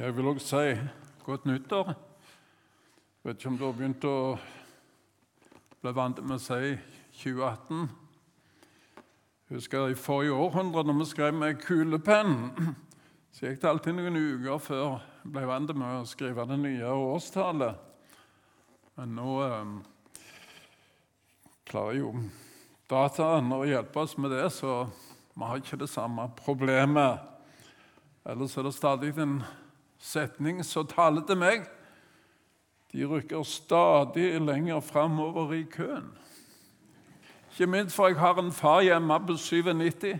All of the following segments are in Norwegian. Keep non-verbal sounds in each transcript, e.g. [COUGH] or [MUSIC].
Jeg vil også si godt nyttår. Vet ikke om du har begynt å bli vant med å si 2018. Husker I forrige århundre, når vi skrev med kulepenn, så gikk det alltid noen uker før jeg ble vant med å skrive det nye årstallet. Men nå eh, klarer jo dataen å hjelpe oss med det, så vi har ikke det samme problemet. Ellers er det stadig en setning som taler til meg. De rykker stadig lenger framover i køen. Ikke minst for jeg har en far hjemme på 97.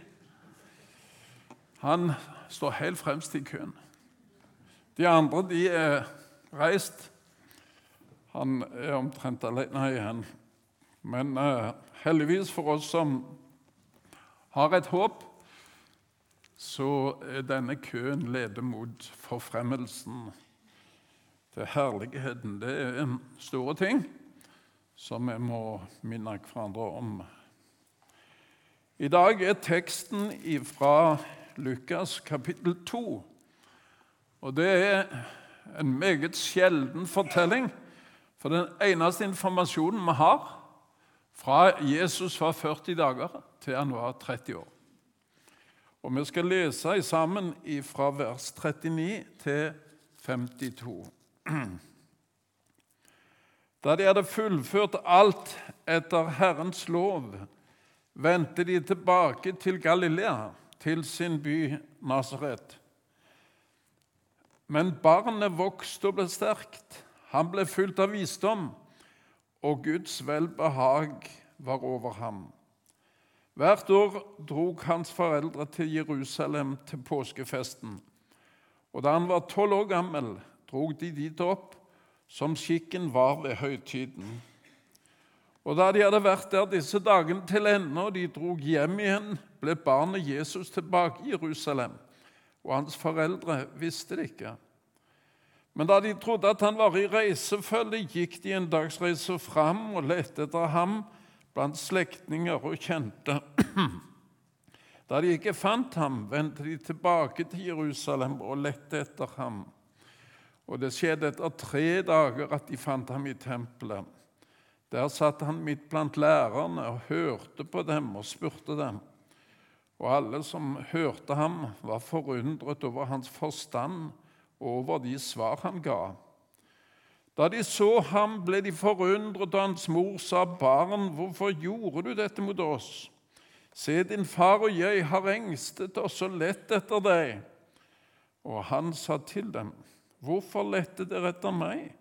Han står helt fremst i køen. De andre de er reist. Han er omtrent alene igjen. Men uh, heldigvis for oss som har et håp, så er denne køen leder mot forfremmelsen til herligheten. Det er en store ting som vi må minne hverandre om. I dag er teksten fra Lukas kapittel 2. Og det er en meget sjelden fortelling, for den eneste informasjonen vi har fra Jesus var 40 dager til han var 30 år. Og Vi skal lese sammen fra vers 39 til 52. Da de hadde fullført alt etter Herrens lov, vendte de tilbake til Galilea, til sin by Nasaret. Men barnet vokste og ble sterkt. Han ble fullt av visdom, og Guds velbehag var over ham. Hvert år drog hans foreldre til Jerusalem til påskefesten. Og da han var tolv år gammel, drog de dit opp, som skikken var ved høytiden. Og da de hadde vært der disse dagene til ende, og de drog hjem igjen, ble barnet Jesus tilbake i Jerusalem, og hans foreldre visste det ikke. Men da de trodde at han var i reisefølge, gikk de en dagsreise fram og lette etter ham blant slektninger og kjente. [CLEARS THROAT] Da de ikke fant ham, vendte de tilbake til Jerusalem og lette etter ham. Og det skjedde etter tre dager at de fant ham i tempelet. Der satt han midt blant lærerne og hørte på dem og spurte dem. Og alle som hørte ham, var forundret over hans forstand og over de svar han ga. Da de så ham, ble de forundret, og hans mor sa, 'Barn, hvorfor gjorde du dette mot oss?' 'Se, din far og jeg har engstet oss og lett etter deg.' Og han sa til dem, 'Hvorfor lette dere etter meg?'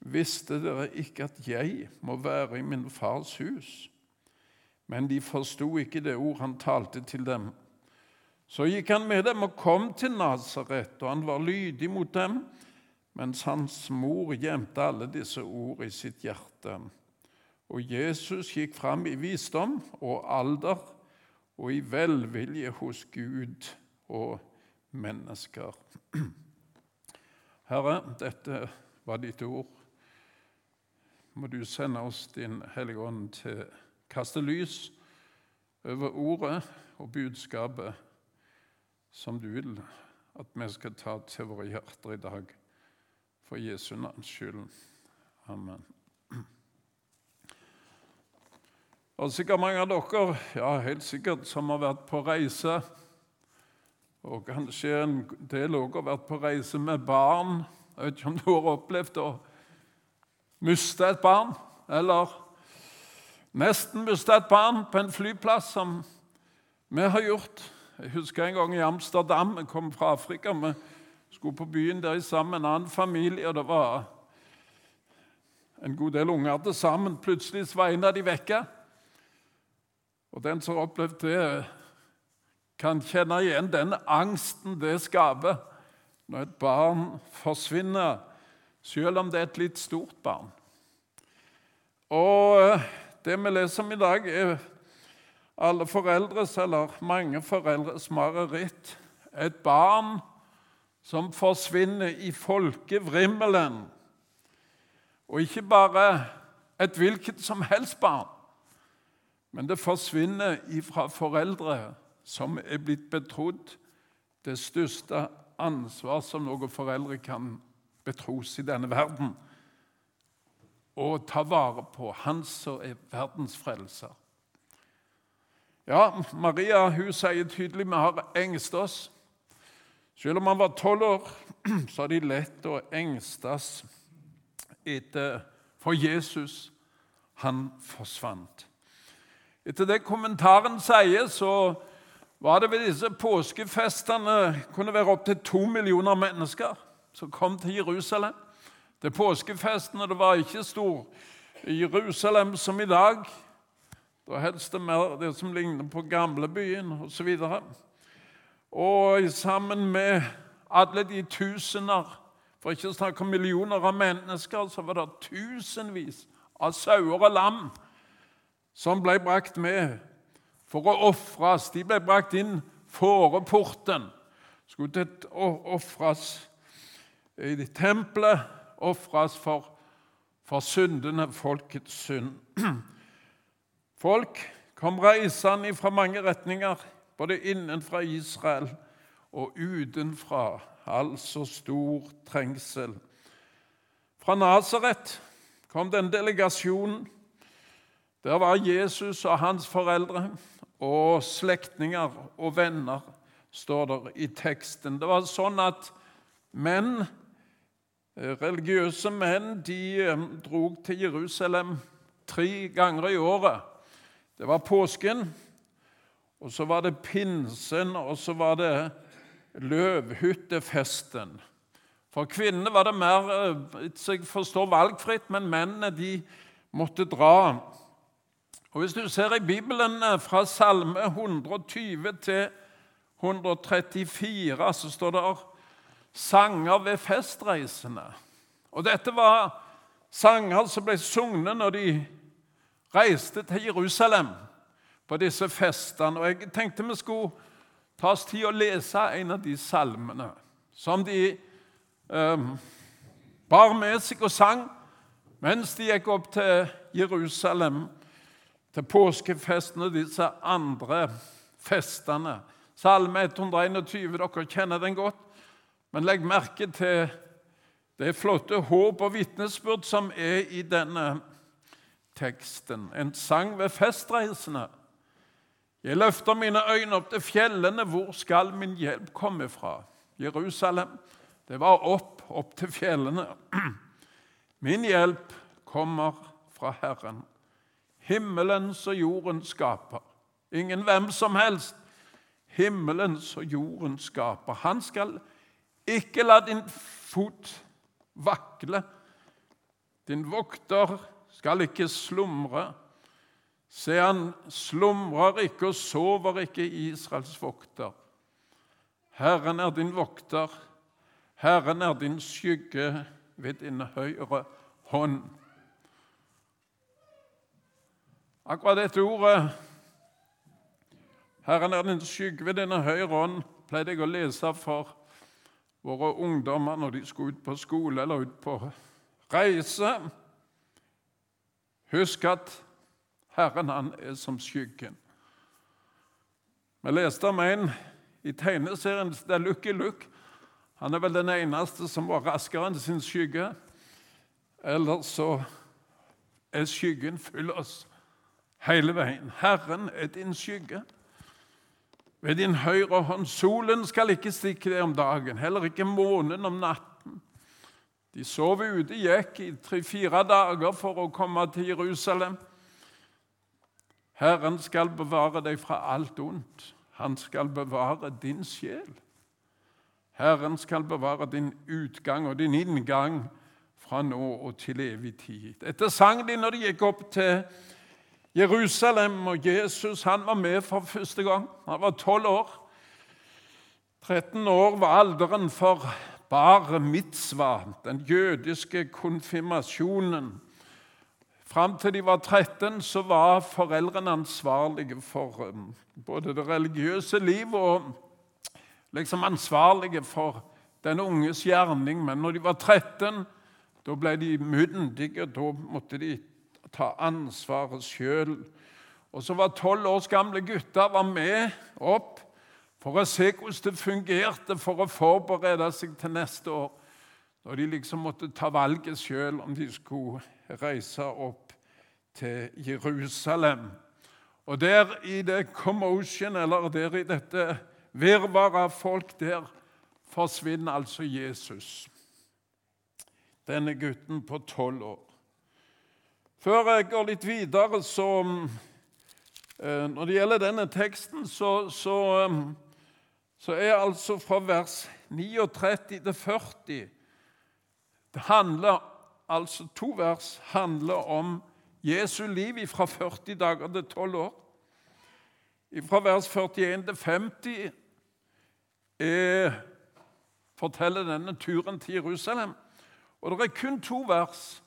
'Visste dere ikke at jeg må være i min fars hus?' Men de forsto ikke det ord han talte til dem. Så gikk han med dem og kom til Nasaret, og han var lydig mot dem mens hans mor gjemte alle disse ord i sitt hjerte. Og Jesus gikk fram i visdom og alder og i velvilje hos Gud og mennesker. [CLEARS THROAT] Herre, dette var ditt ord. Må du sende oss din Hellige Ånd til å kaste lys over ordet og budskapet som du vil at vi skal ta til våre hjerter i dag for Jesu navns skyld. Amen. Og sikkert mange av dere ja, helt sikkert, som har vært på reise, og kanskje en del også har vært på reise med barn. Jeg vet ikke om du har opplevd å miste et barn, eller nesten miste et barn på en flyplass, som vi har gjort. Jeg husker en gang i Amsterdam. Jeg kom fra Afrika. med skulle på byen der sammen med en annen familie, og det var en god del unger til sammen. Plutselig sveina de vekke. Og den som har opplevd det, kan kjenne igjen den angsten det skaper når et barn forsvinner, selv om det er et litt stort barn. Og eh, det vi leser om i dag, er alle foreldres, eller mange foreldres mareritt. Et barn som forsvinner i folkevrimmelen. Og ikke bare et hvilket som helst barn, men det forsvinner ifra foreldre som er blitt betrodd det største ansvar som noen foreldre kan betros i denne verden. Å ta vare på Han som er verdens frelser. Ja, Maria hun sier tydelig vi har engst oss. Selv om han var tolv år, [CLEARS THROAT] så hadde de lett å engstes etter For Jesus, han forsvant. Etter det kommentaren sier, så var det ved disse påskefestene kunne være opptil to millioner mennesker som kom til Jerusalem. Det påskefestene det var ikke stor Jerusalem som i dag. Da helst det mer det som ligner på gamlebyen osv. Og, sammen med alle de tusener, for ikke å snakke om millioner av mennesker, så var det tusenvis av sauer og lam som ble brakt med for å ofres. De ble brakt inn fåreporten. Skulle ofres i tempelet, ofres for, for syndene, folkets synd. [CLEARS THROAT] Folk kom reisende fra mange retninger, både innenfra Israel og utenfra. Altså stor trengsel. Fra Nasaret kom den delegasjonen. Der var Jesus og hans foreldre og slektninger og venner, står det i teksten. Det var sånn at menn, religiøse menn de eh, drog til Jerusalem tre ganger i året det var påsken, og så var det pinsen, og så var det løvhyttefesten. For kvinnene var det mer eh, jeg forstår, valgfritt, men mennene de måtte dra. Og Hvis du ser i Bibelen eh, fra Salme 120 til 134, så står det sanger ved festreisene. Og Dette var sanger som ble sunget når de reiste til Jerusalem på disse festene. Og jeg tenkte vi skulle ta oss tid å lese en av de salmene som de eh, bar med seg og sang mens de gikk opp til Jerusalem til påskefesten og disse andre festene. Salme 121, dere kjenner den godt, men legg merke til det flotte håp og vitnesbyrd som er i denne teksten. En sang ved festreisene. Jeg løfter mine øyne opp til fjellene. Hvor skal min hjelp komme fra? Jerusalem. Det var opp, opp til fjellene. [CLEARS THROAT] Min hjelp kommer fra Herren, himmelens og jordens skaper. Ingen hvem som helst. Himmelens og jordens skaper. Han skal ikke la din fot vakle. Din vokter skal ikke slumre. Se, han slumrer ikke og sover ikke Israels vokter. Herren er din vokter, Herren er din skygge ved din høyre hånd. Akkurat dette ordet, 'Herren er din skygge ved dine høyre hånd', pleide jeg å lese for våre ungdommer når de skulle ut på skole eller ut på reise. Husk at Herren han er som skyggen. Vi leste om en i tegneserien det er Lucky Luke. Han er vel den eneste som var raskere enn sin skygge. Eller så er skyggen full oss hele veien. Herren er din skygge. Ved din høyre hånd. Solen skal ikke stikke deg om dagen, heller ikke månen om natten. De sov ute, gikk i tre-fire dager for å komme til Jerusalem. Herren skal bevare deg fra alt ondt. Han skal bevare din sjel. Herren skal bevare din utgang og din inngang fra nå og til evig tid. Dette sang de når de gikk opp til Jerusalem, og Jesus han var med for første gang. Han var tolv år. 13 år var alderen for bar mitzva, den jødiske konfirmasjonen. Fram til de var 13, så var foreldrene ansvarlige for um, både det religiøse liv og liksom ansvarlige for den unges gjerning. Men når de var 13, da ble de myndige. Da måtte de ta ansvaret sjøl. Og så var tolv års gamle gutter var med opp for å se hvordan det fungerte for å forberede seg til neste år. Når de liksom måtte ta valget sjøl om de skulle reise opp til Jerusalem. Og der i det commotion, eller der i dette virvaret av folk, der forsvinner altså Jesus. Denne gutten på tolv år. Før jeg går litt videre, så eh, Når det gjelder denne teksten, så, så så er altså fra vers 39 til 40 Det handler altså To vers handler om Jesu liv fra 40 dager til 12 år. Fra vers 41 til 50 er, forteller denne turen til Jerusalem. Og det er kun to vers,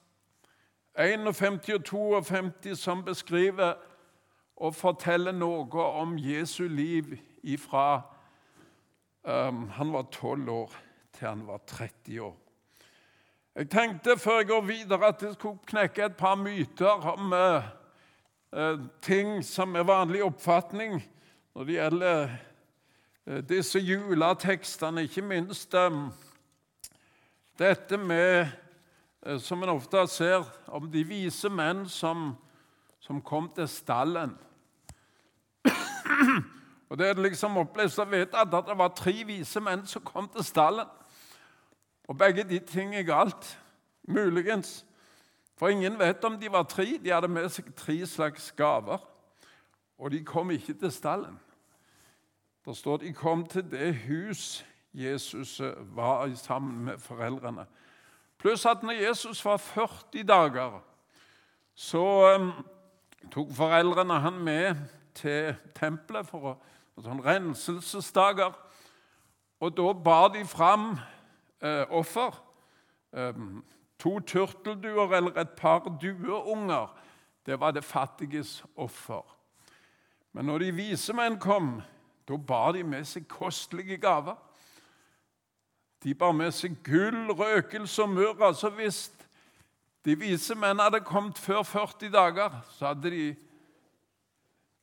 51 og 52, som beskriver og forteller noe om Jesu liv ifra Um, han var tolv år til han var 30 år. Jeg tenkte før jeg går videre, at jeg skulle knekke et par myter om uh, uh, ting som er vanlig oppfatning når det gjelder eh, disse juletekstene. Ikke minst eh, dette med, som en ofte ser, om de vise menn som, som kom til stallen. Og Det er liksom opplevd og vedtatt at det var tre vise menn som kom til stallen. Og begge de ting er galt. Muligens. For ingen vet om de var tre. De hadde med seg tre slags gaver. Og de kom ikke til stallen. Det står de kom til det hus Jesus var i sammen med foreldrene. Pluss at når Jesus var 40 dager, så um, tok foreldrene han med til tempelet for å sånn renselsesdager. Og da bar de fram eh, offer. Eh, to turtelduer eller et par dueunger. Det var det fattiges offer. Men når de vise menn kom, da bar de med seg kostelige gaver. De bar med seg gull, røkelse og myrra. Så altså hvis de vise menn hadde kommet før 40 dager, så hadde de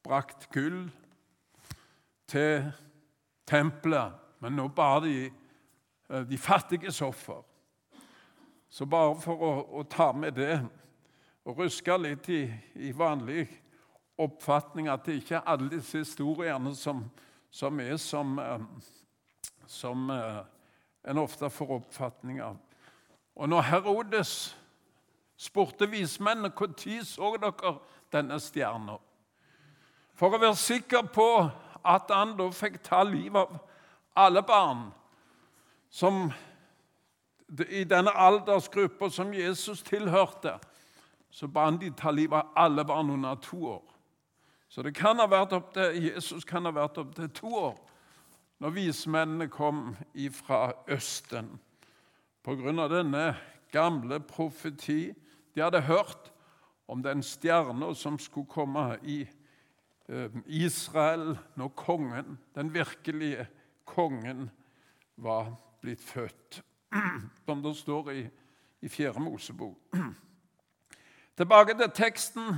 brakt gull, til tempelet, men nå bar de de fattiges offer. Så bare for å, å, ta med det og ruske litt i, i vanlig oppfatning at det ikke er alle disse historiene som, som er som, eh, som eh, en ofte får oppfatning av. Og når Herodes spurte vismennene når så dere denne stjerna, for å være sikker på at han da fikk ta livet av alle barn som i denne aldersgruppa som Jesus tilhørte, så ba han de ta livet av alle barn under to år. Så det kan ha vært opp til, Jesus kan ha vært opptil to år når vismennene kom fra Østen. Av denne gamle profeti. De hadde hørt om den stjerna som skulle komme i Eh, Israel når kongen, den virkelige kongen, var blitt født. [CLEARS THROAT] Som det står i, i 4. Mosebok. [CLEARS THROAT] Tilbake til teksten.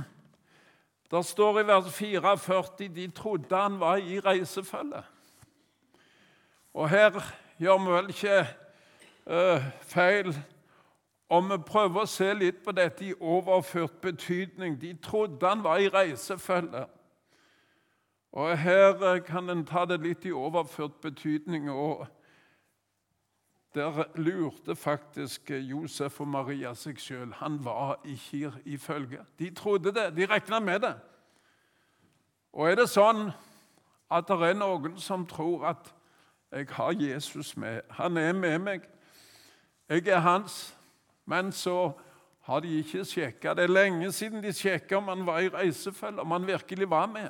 Der står i vers 44 de trodde han var i reisefølge. Og her gjør vi vel ikke uh, feil om vi prøver å se litt på dette i overført betydning. De trodde han var i reisefølge. Og Her eh, kan en ta det litt i overført betydning. og Der lurte faktisk Josef og Maria seg sjøl. Han var ikke i følge. De trodde det, de regna med det. Og er det sånn at det er noen som tror at jeg har Jesus med, han er med meg, jeg er hans, men så har de ikke sjekka. Det er lenge siden de sjekka om han var i reisefølge, om han virkelig var med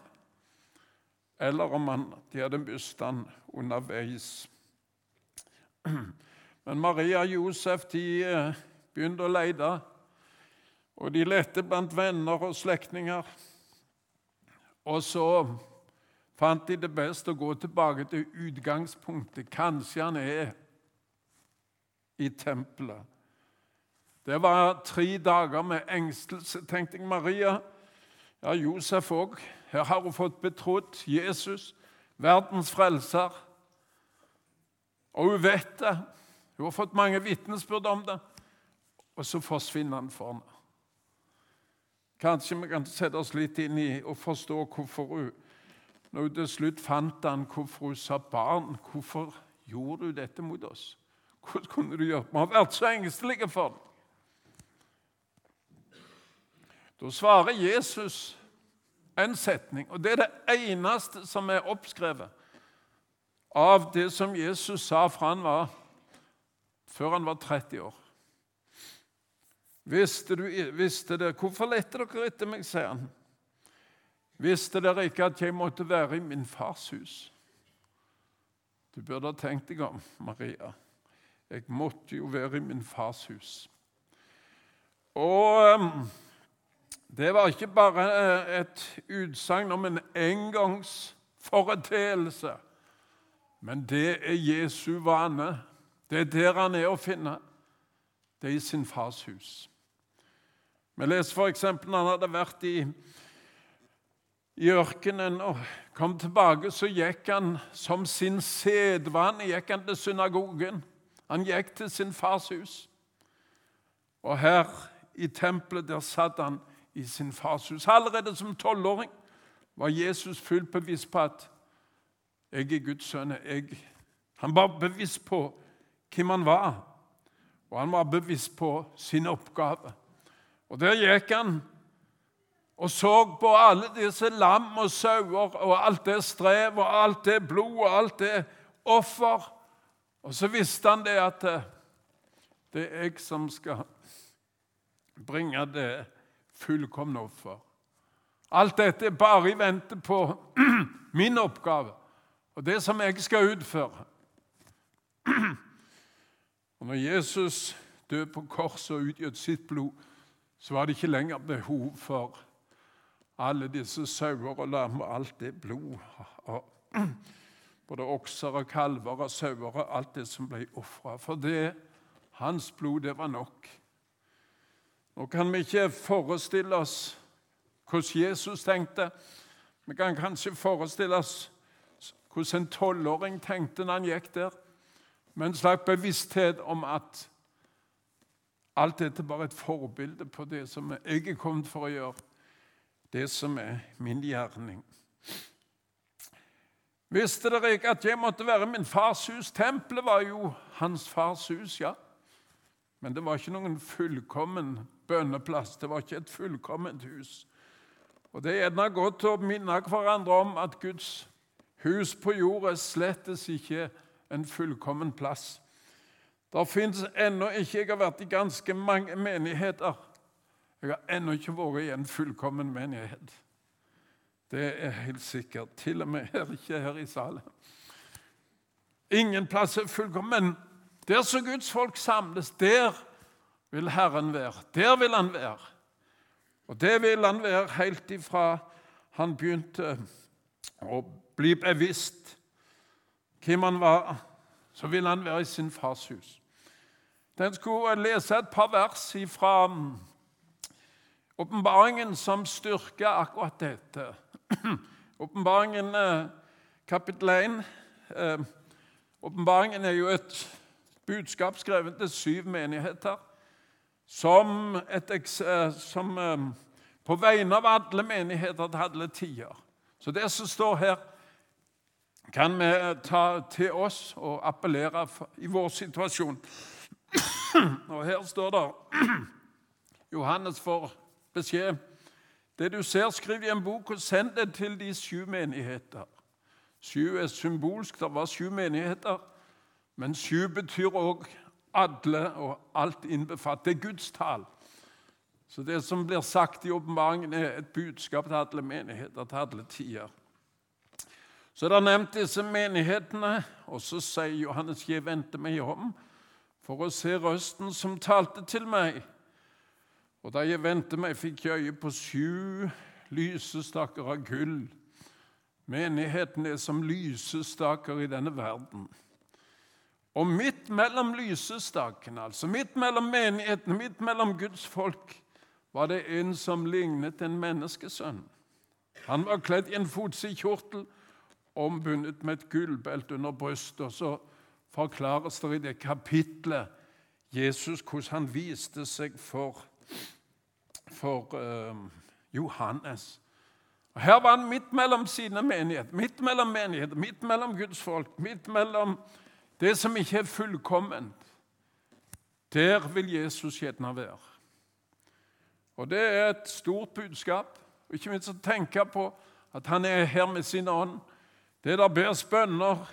eller om han, de hadde mistet han underveis. Men Maria og Josef de eh, begynte å lete, og de lette blant venner og slektninger. Og så fant de det best å gå tilbake til utgangspunktet. Kanskje han er i tempelet. Det var tre dager med engstelse, tenkte jeg. Maria ja, Josef òg. Her har hun fått betrodd Jesus. verdens frelser. Og hun vet det. Hun har fått mange vitnesbyrd om det. Og så forsvinner han for henne. Kanskje vi kan sette oss litt inn i og forstå hvorfor hun Når hun til slutt fant han, hvorfor hun sa 'barn', hvorfor gjorde du dette mot oss? Hvordan kunne du gjøre Vi har vært så engstelige for det. Da svarer Jesus en setning, og det er det eneste som er oppskrevet av det som Jesus sa fra han var, før han var 30 år. Visste, du, visste dere Hvorfor lette dere etter meg, sier han. Visste dere ikke at jeg måtte være i min fars hus? Du burde ha tenkt deg om, Maria. Jeg måtte jo være i min fars hus. Og um, det var ikke bare eh, et utsagn om en engangsforeteelse, men det er Jesu vane. Det er der han er å finne. Det er i sin fars hus. Vi leser f.eks. han hadde vært i, i ørkenen og kom tilbake, så gikk han som sin sedvane gikk han til synagogen. Han gikk til sin fars hus. Og her i tempelet der satt han i sin fars hus. Allerede som tolvåring var Jesus fullt bevisst på at jeg er Guds sønn. Jeg, han var bevisst på hvem han var, og han var bevisst på sin oppgave. Og Der gikk han og så på alle disse lam og sauer og alt det strev og alt det blod og alt det offer. Og så visste han det at eh, det er jeg som skal bringe det fullkomne offer. Alt dette er bare i vente på [CLEARS THROAT] min oppgave og det som jeg skal utføre. [CLEARS THROAT] Og når Jesus døde på korset og utgjøt sitt blod, så var det ikke lenger behov for alle disse sauer og lam og alt det blod. Både okser og kalver og sauer og alt det som ble ofra. For det, hans blod, det var nok. Nå kan vi ikke forestille oss hvordan Jesus tenkte. Vi kan kanskje forestille oss hvordan en tolvåring tenkte når han gikk der, med en slags bevissthet om at alt dette bare er et forbilde på det som jeg er kommet for å gjøre, det som er min gjerning. Visste dere ikke at jeg måtte være min fars hus? Tempelet var jo hans fars hus, ja. Men det var ikke noen fullkommen bønneplass. Det var ikke et fullkomment hus. Og Det er gjerne godt å minne hverandre om at Guds hus på jord er slettes ikke en fullkommen plass. Det fins ennå ikke Jeg har vært i ganske mange menigheter. Jeg har ennå ikke vært i en fullkommen menighet. Det er helt sikkert. Til og med her, ikke her i salen. Ingen plass er fullkommen. Men der som Guds folk samles, der vil Herren være. Der vil Han være. Og det vil Han være helt ifra han begynte å bli bevisst hvem han var. Så ville han være i sin fars hus. Den skulle lese et par vers fra um, åpenbaringen som styrker akkurat dette. [CLEARS THROAT] Åpenbaringen eh, kapittel 1 eh, Åpenbaringen er jo et budskap skrevet til syv menigheter som, et, eh, som på vegne av alle menigheter til alle tider. Så det som står her, kan vi ta til oss og appellere i vår situasjon. [CLEARS THROAT] Og her står det [CLEARS THROAT] Johannes får beskjed det du ser, skriv i en bok og send det til de sju menigheter. Sju er symbolsk. Det var sju menigheter. Men sju betyr òg alle og alt innbefatter. Det er Guds tall. Så det som blir sagt i åpenbaringen, er et budskap til alle menigheter, til alle tider. Så det er nevnt disse menighetene, og så sier Johannes, jeg vendte meg om for å se røsten som talte til meg. Og da jeg vendte meg, fikk jeg øye på sju lysestaker av gull. Menigheten er som lysestaker i denne verden. Og midt mellom lysestakene, altså midt mellom menighetene, midt mellom Guds folk, var det en som lignet en menneskesønn. Han var kledd i en fotsid kjortel ombundet med et gullbelte under brystet. Og så forklares det i det kapitlet Jesus hvordan han viste seg for, for uh, Johannes. Og Her var han midt mellom sine menigheter, midt mellom menigheter, midt mellom Guds folk, midt mellom det som ikke er fullkomment. Der vil Jesus gjerne være. Og Det er et stort budskap. Ikke minst å tenke på at han er her med sin ånd. Det der bers bønner,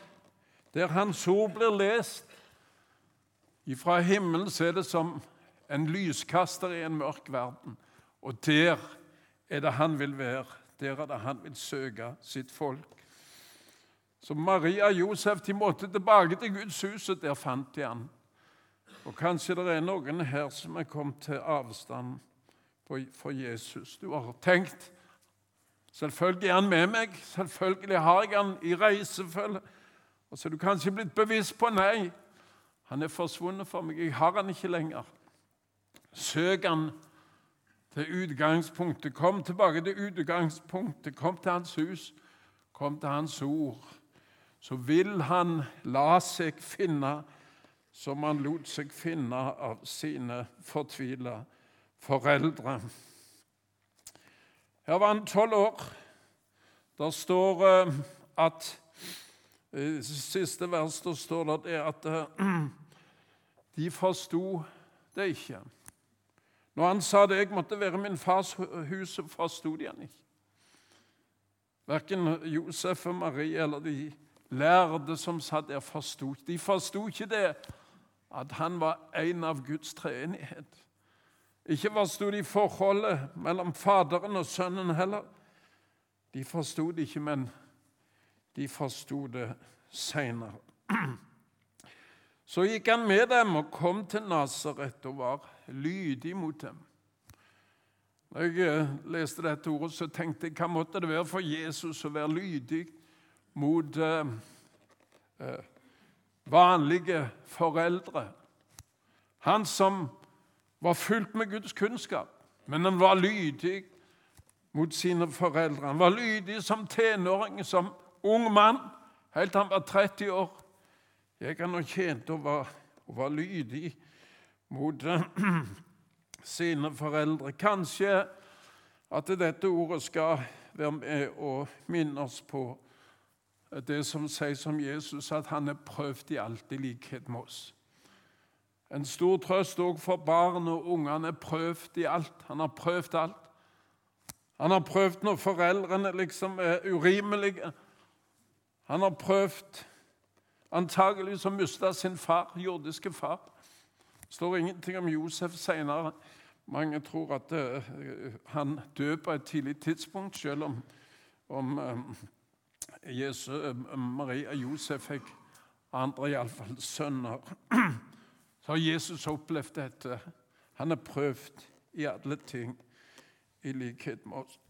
der Hans ord blir lest. Fra himmelen så er det som en lyskaster i en mørk verden. Og der er det han vil være. Der er det han vil søke sitt folk. Så Maria og Josef de måtte tilbake til Guds hus, og der fant de han. Og Kanskje det er noen her som er kommet til avstand for Jesus. Du har tenkt Selvfølgelig er han med meg, selvfølgelig har jeg han i reisefølge. Og så er du kanskje blitt bevisst på nei. Han er forsvunnet for meg. Jeg har han ikke lenger. Søk han til utgangspunktet. Kom tilbake til utgangspunktet. Kom til hans hus. Kom til hans ord. Så vil han la seg finne som han lot seg finne av sine fortvila foreldre. Her var han tolv år. Der står uh, at I siste vers der står det at uh, [CLEARS THROAT] de forsto det ikke. Når han sa det, jeg måtte være min fars hus, så forsto de han ikke. Verken Josef og Marie eller de lærde som satt der, forsto De forsto ikke det at han var en av Guds treenighet. Ikke forsto de forholdet mellom Faderen og Sønnen heller. De forsto det ikke, men de forsto det seinere. [CLEARS THROAT] Så gikk han med dem og kom til Nasaret og var lydig mot dem. Når jeg eh, leste dette ordet, så tenkte jeg hva måtte det være for Jesus å være lydig mot eh, eh, vanlige foreldre. Han som var fullt med Guds kunnskap, men han var lydig mot sine foreldre. Han var lydig som tenåring, som ung mann, helt til han var 30 år. Jeg kan og tjente og var, og var lydig mot uh, [CLEARS THROAT] sine foreldre. Kanskje at dette ordet skal være med og minne oss på det som sies om Jesus, at han er prøvd i alt likhet med oss. En stor trøst òg for barn og ungene er prøvd i alt. Han har prøvd alt. Han har prøvd når foreldrene liksom er urimelige. Han har prøvd Antagelig så miste sin far, jordiske far. Det står ingenting om Josef senere. Mange tror at uh, han døde på et tidlig tidspunkt, selv om, om um, Jesus, uh, Maria Josef fikk andre iallfall sønner. [CLEARS THROAT] Så har Jesus opplevd dette. Han er prøvd i alle ting, i likhet med oss.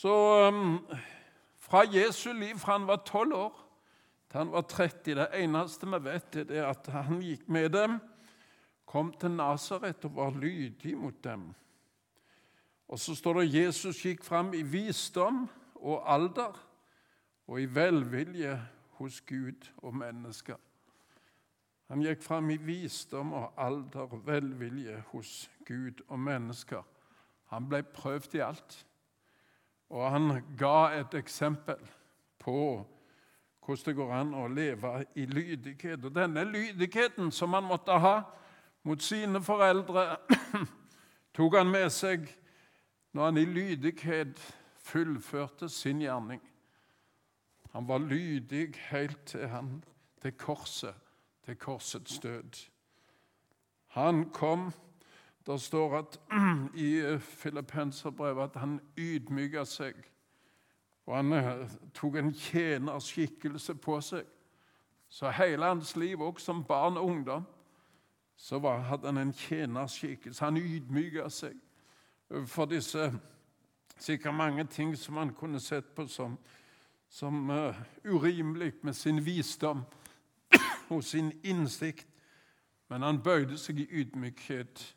Så um, fra Jesu liv fra han var tolv år til han var 30 Det eneste vi vet, er at han gikk med dem, kom til Nasaret og var lydig mot dem. Og så står det Jesus gikk fram i visdom og alder og i velvilje hos Gud og mennesker. Han gikk fram i visdom og alder og velvilje hos Gud og mennesker. Han ble prøvd i alt. Og han ga et eksempel på hvordan det går an å leve i lydighet. Og denne lydigheten som han måtte ha mot sine foreldre, [CLEARS THROAT] tok han med seg når han i lydighet fullførte sin gjerning. Han var lydig helt til han til korset, til korsets død. Han kom det står at [CLEARS THROAT] i Filippenserbrevet at han ydmyka seg. Og han eh, tok en tjenerskikkelse på seg. Så hele hans liv, også som barn og ungdom, så var, hadde han en tjenerskikkelse. Han ydmyka seg for disse sikkert mange ting som han kunne sett på som, som uh, urimelig med sin visdom og sin innsikt. Men han bøyde seg i ydmykhet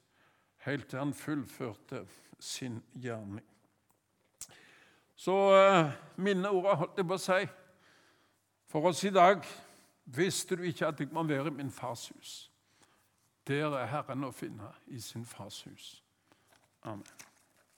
helt til han fullførte sin gjerning. Så uh, minneordet holdt jeg på å si for oss i dag Visste du ikke at jeg må være i min fars hus? Der er Herren å finne, i sin fars hus. Amen.